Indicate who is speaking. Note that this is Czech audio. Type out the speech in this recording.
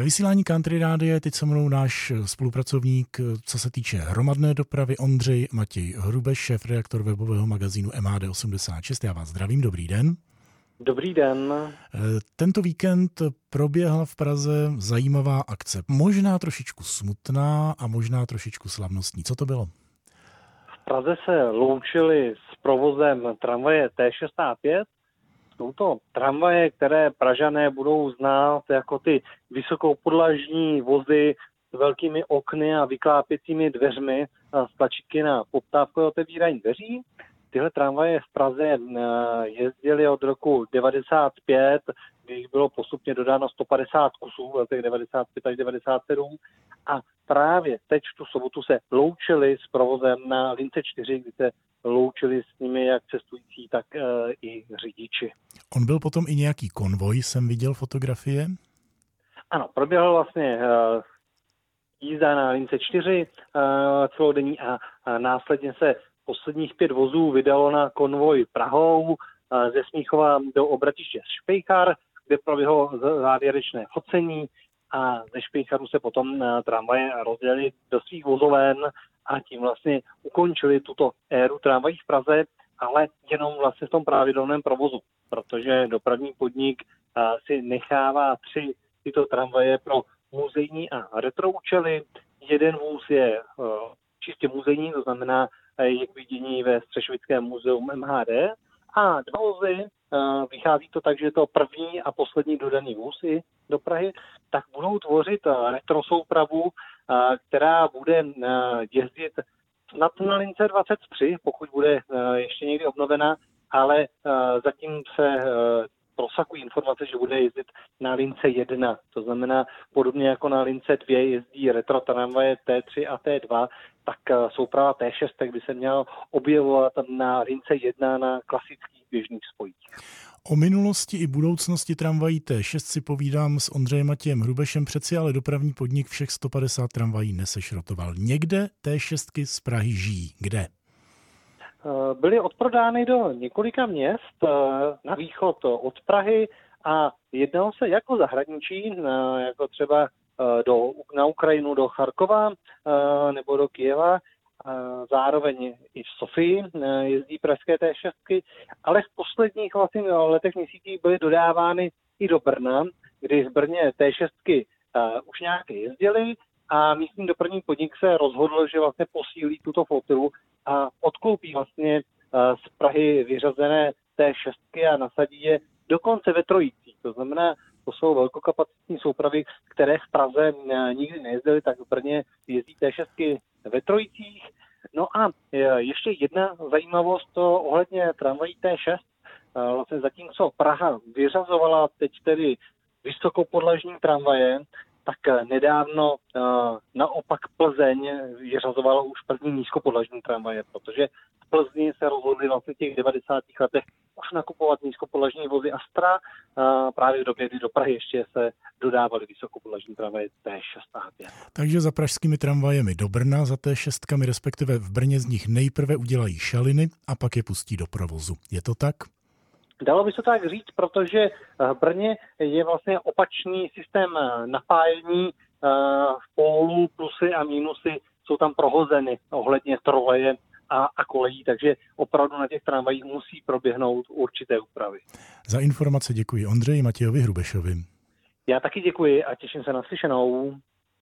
Speaker 1: Ve vysílání Country Rádia je teď se mnou náš spolupracovník, co se týče hromadné dopravy, Ondřej Matěj Hrubeš, šéf redaktor webového magazínu MAD86. Já vás zdravím, dobrý den.
Speaker 2: Dobrý den.
Speaker 1: Tento víkend proběhla v Praze zajímavá akce. Možná trošičku smutná a možná trošičku slavnostní. Co to bylo?
Speaker 2: V Praze se loučili s provozem tramvaje T65, jsou to tramvaje, které Pražané budou znát jako ty vysokopodlažní vozy s velkými okny a vyklápěcími dveřmi a s tlačítky na poptávkové otevírání dveří. Tyhle tramvaje v Praze eh, jezdily od roku 95, kdy jich bylo postupně dodáno 150 kusů v letech 95 až 97 a právě teď tu sobotu se loučili s provozem na lince 4, kdy se loučili s
Speaker 1: On byl potom i nějaký konvoj, jsem viděl fotografie?
Speaker 2: Ano, proběhl vlastně uh, jízda na lince 4 uh, celodenní a, následně se posledních pět vozů vydalo na konvoj Prahou uh, ze Smíchova do obratiště Špejkar, kde proběhlo závěrečné focení a ze Špejcharu se potom tramvaje rozdělili do svých vozoven a tím vlastně ukončili tuto éru tramvají v Praze, ale jenom vlastně v tom pravidelném provozu, protože dopravní podnik si nechává tři tyto tramvaje pro muzejní a retro účely. Jeden vůz je čistě muzejní, to znamená je k vidění ve Střešovickém muzeu MHD a dva vozy, vychází to tak, že to první a poslední dodaný vůz do Prahy, tak budou tvořit retro soupravu která bude jezdit snad na lince 23, pokud bude ještě někdy obnovena, ale zatím se prosakují informace, že bude jezdit na lince 1. To znamená, podobně jako na lince 2 jezdí retro tramvaje T3 a T2, tak souprava T6 tak by se měla objevovat na lince 1 na klasických běžných spojích.
Speaker 1: O minulosti i budoucnosti tramvají T6 si povídám s Ondřejem Matějem Hrubešem, přeci ale dopravní podnik všech 150 tramvají nesešrotoval. Někde T6 z Prahy žijí. Kde?
Speaker 2: Eh, byly odprodány do několika měst eh, na východ od Prahy a jednalo se jako zahraničí, eh, jako třeba do, na Ukrajinu do Charkova nebo do Kijeva zároveň i v Sofii e, jezdí pražské T6, ale v posledních vlastně letech měsících byly dodávány i do Brna, kdy v Brně T6 e, už nějaké jezdily a místní dopravní podnik se rozhodl, že vlastně posílí tuto flotilu a odkoupí vlastně e, z Prahy vyřazené T6 a nasadí je dokonce ve Trojících. To znamená, to jsou velkokapacitní soupravy, které v Praze nikdy nejezdily, tak v Brně jezdí T6 ve Trojicích. No a e, ještě jedna zajímavost ohledně tramvají T6. E, vlastně zatímco Praha vyřazovala teď tedy vysokopodlažní tramvaje, tak nedávno naopak Plzeň vyřazovala už první nízkopodlažní tramvaje, protože v Plzni se rozhodli vlastně těch 90. letech nakupovat nízkopodlažní vozy Astra právě v době, kdy do Prahy ještě se dodávaly vysokopodlažní tramvaje T6 a 5.
Speaker 1: Takže za pražskými tramvajemi do Brna, za T6, respektive v Brně z nich nejprve udělají šaliny a pak je pustí do provozu. Je to tak?
Speaker 2: Dalo by se tak říct, protože eh, v Brně je vlastně opačný systém eh, napájení eh, v pólu, plusy a mínusy jsou tam prohozeny ohledně troleje a, a kolejí, takže opravdu na těch tramvajích musí proběhnout určité úpravy.
Speaker 1: Za informace děkuji Ondřeji Matějovi Hrubešovi.
Speaker 2: Já taky děkuji a těším se na slyšenou.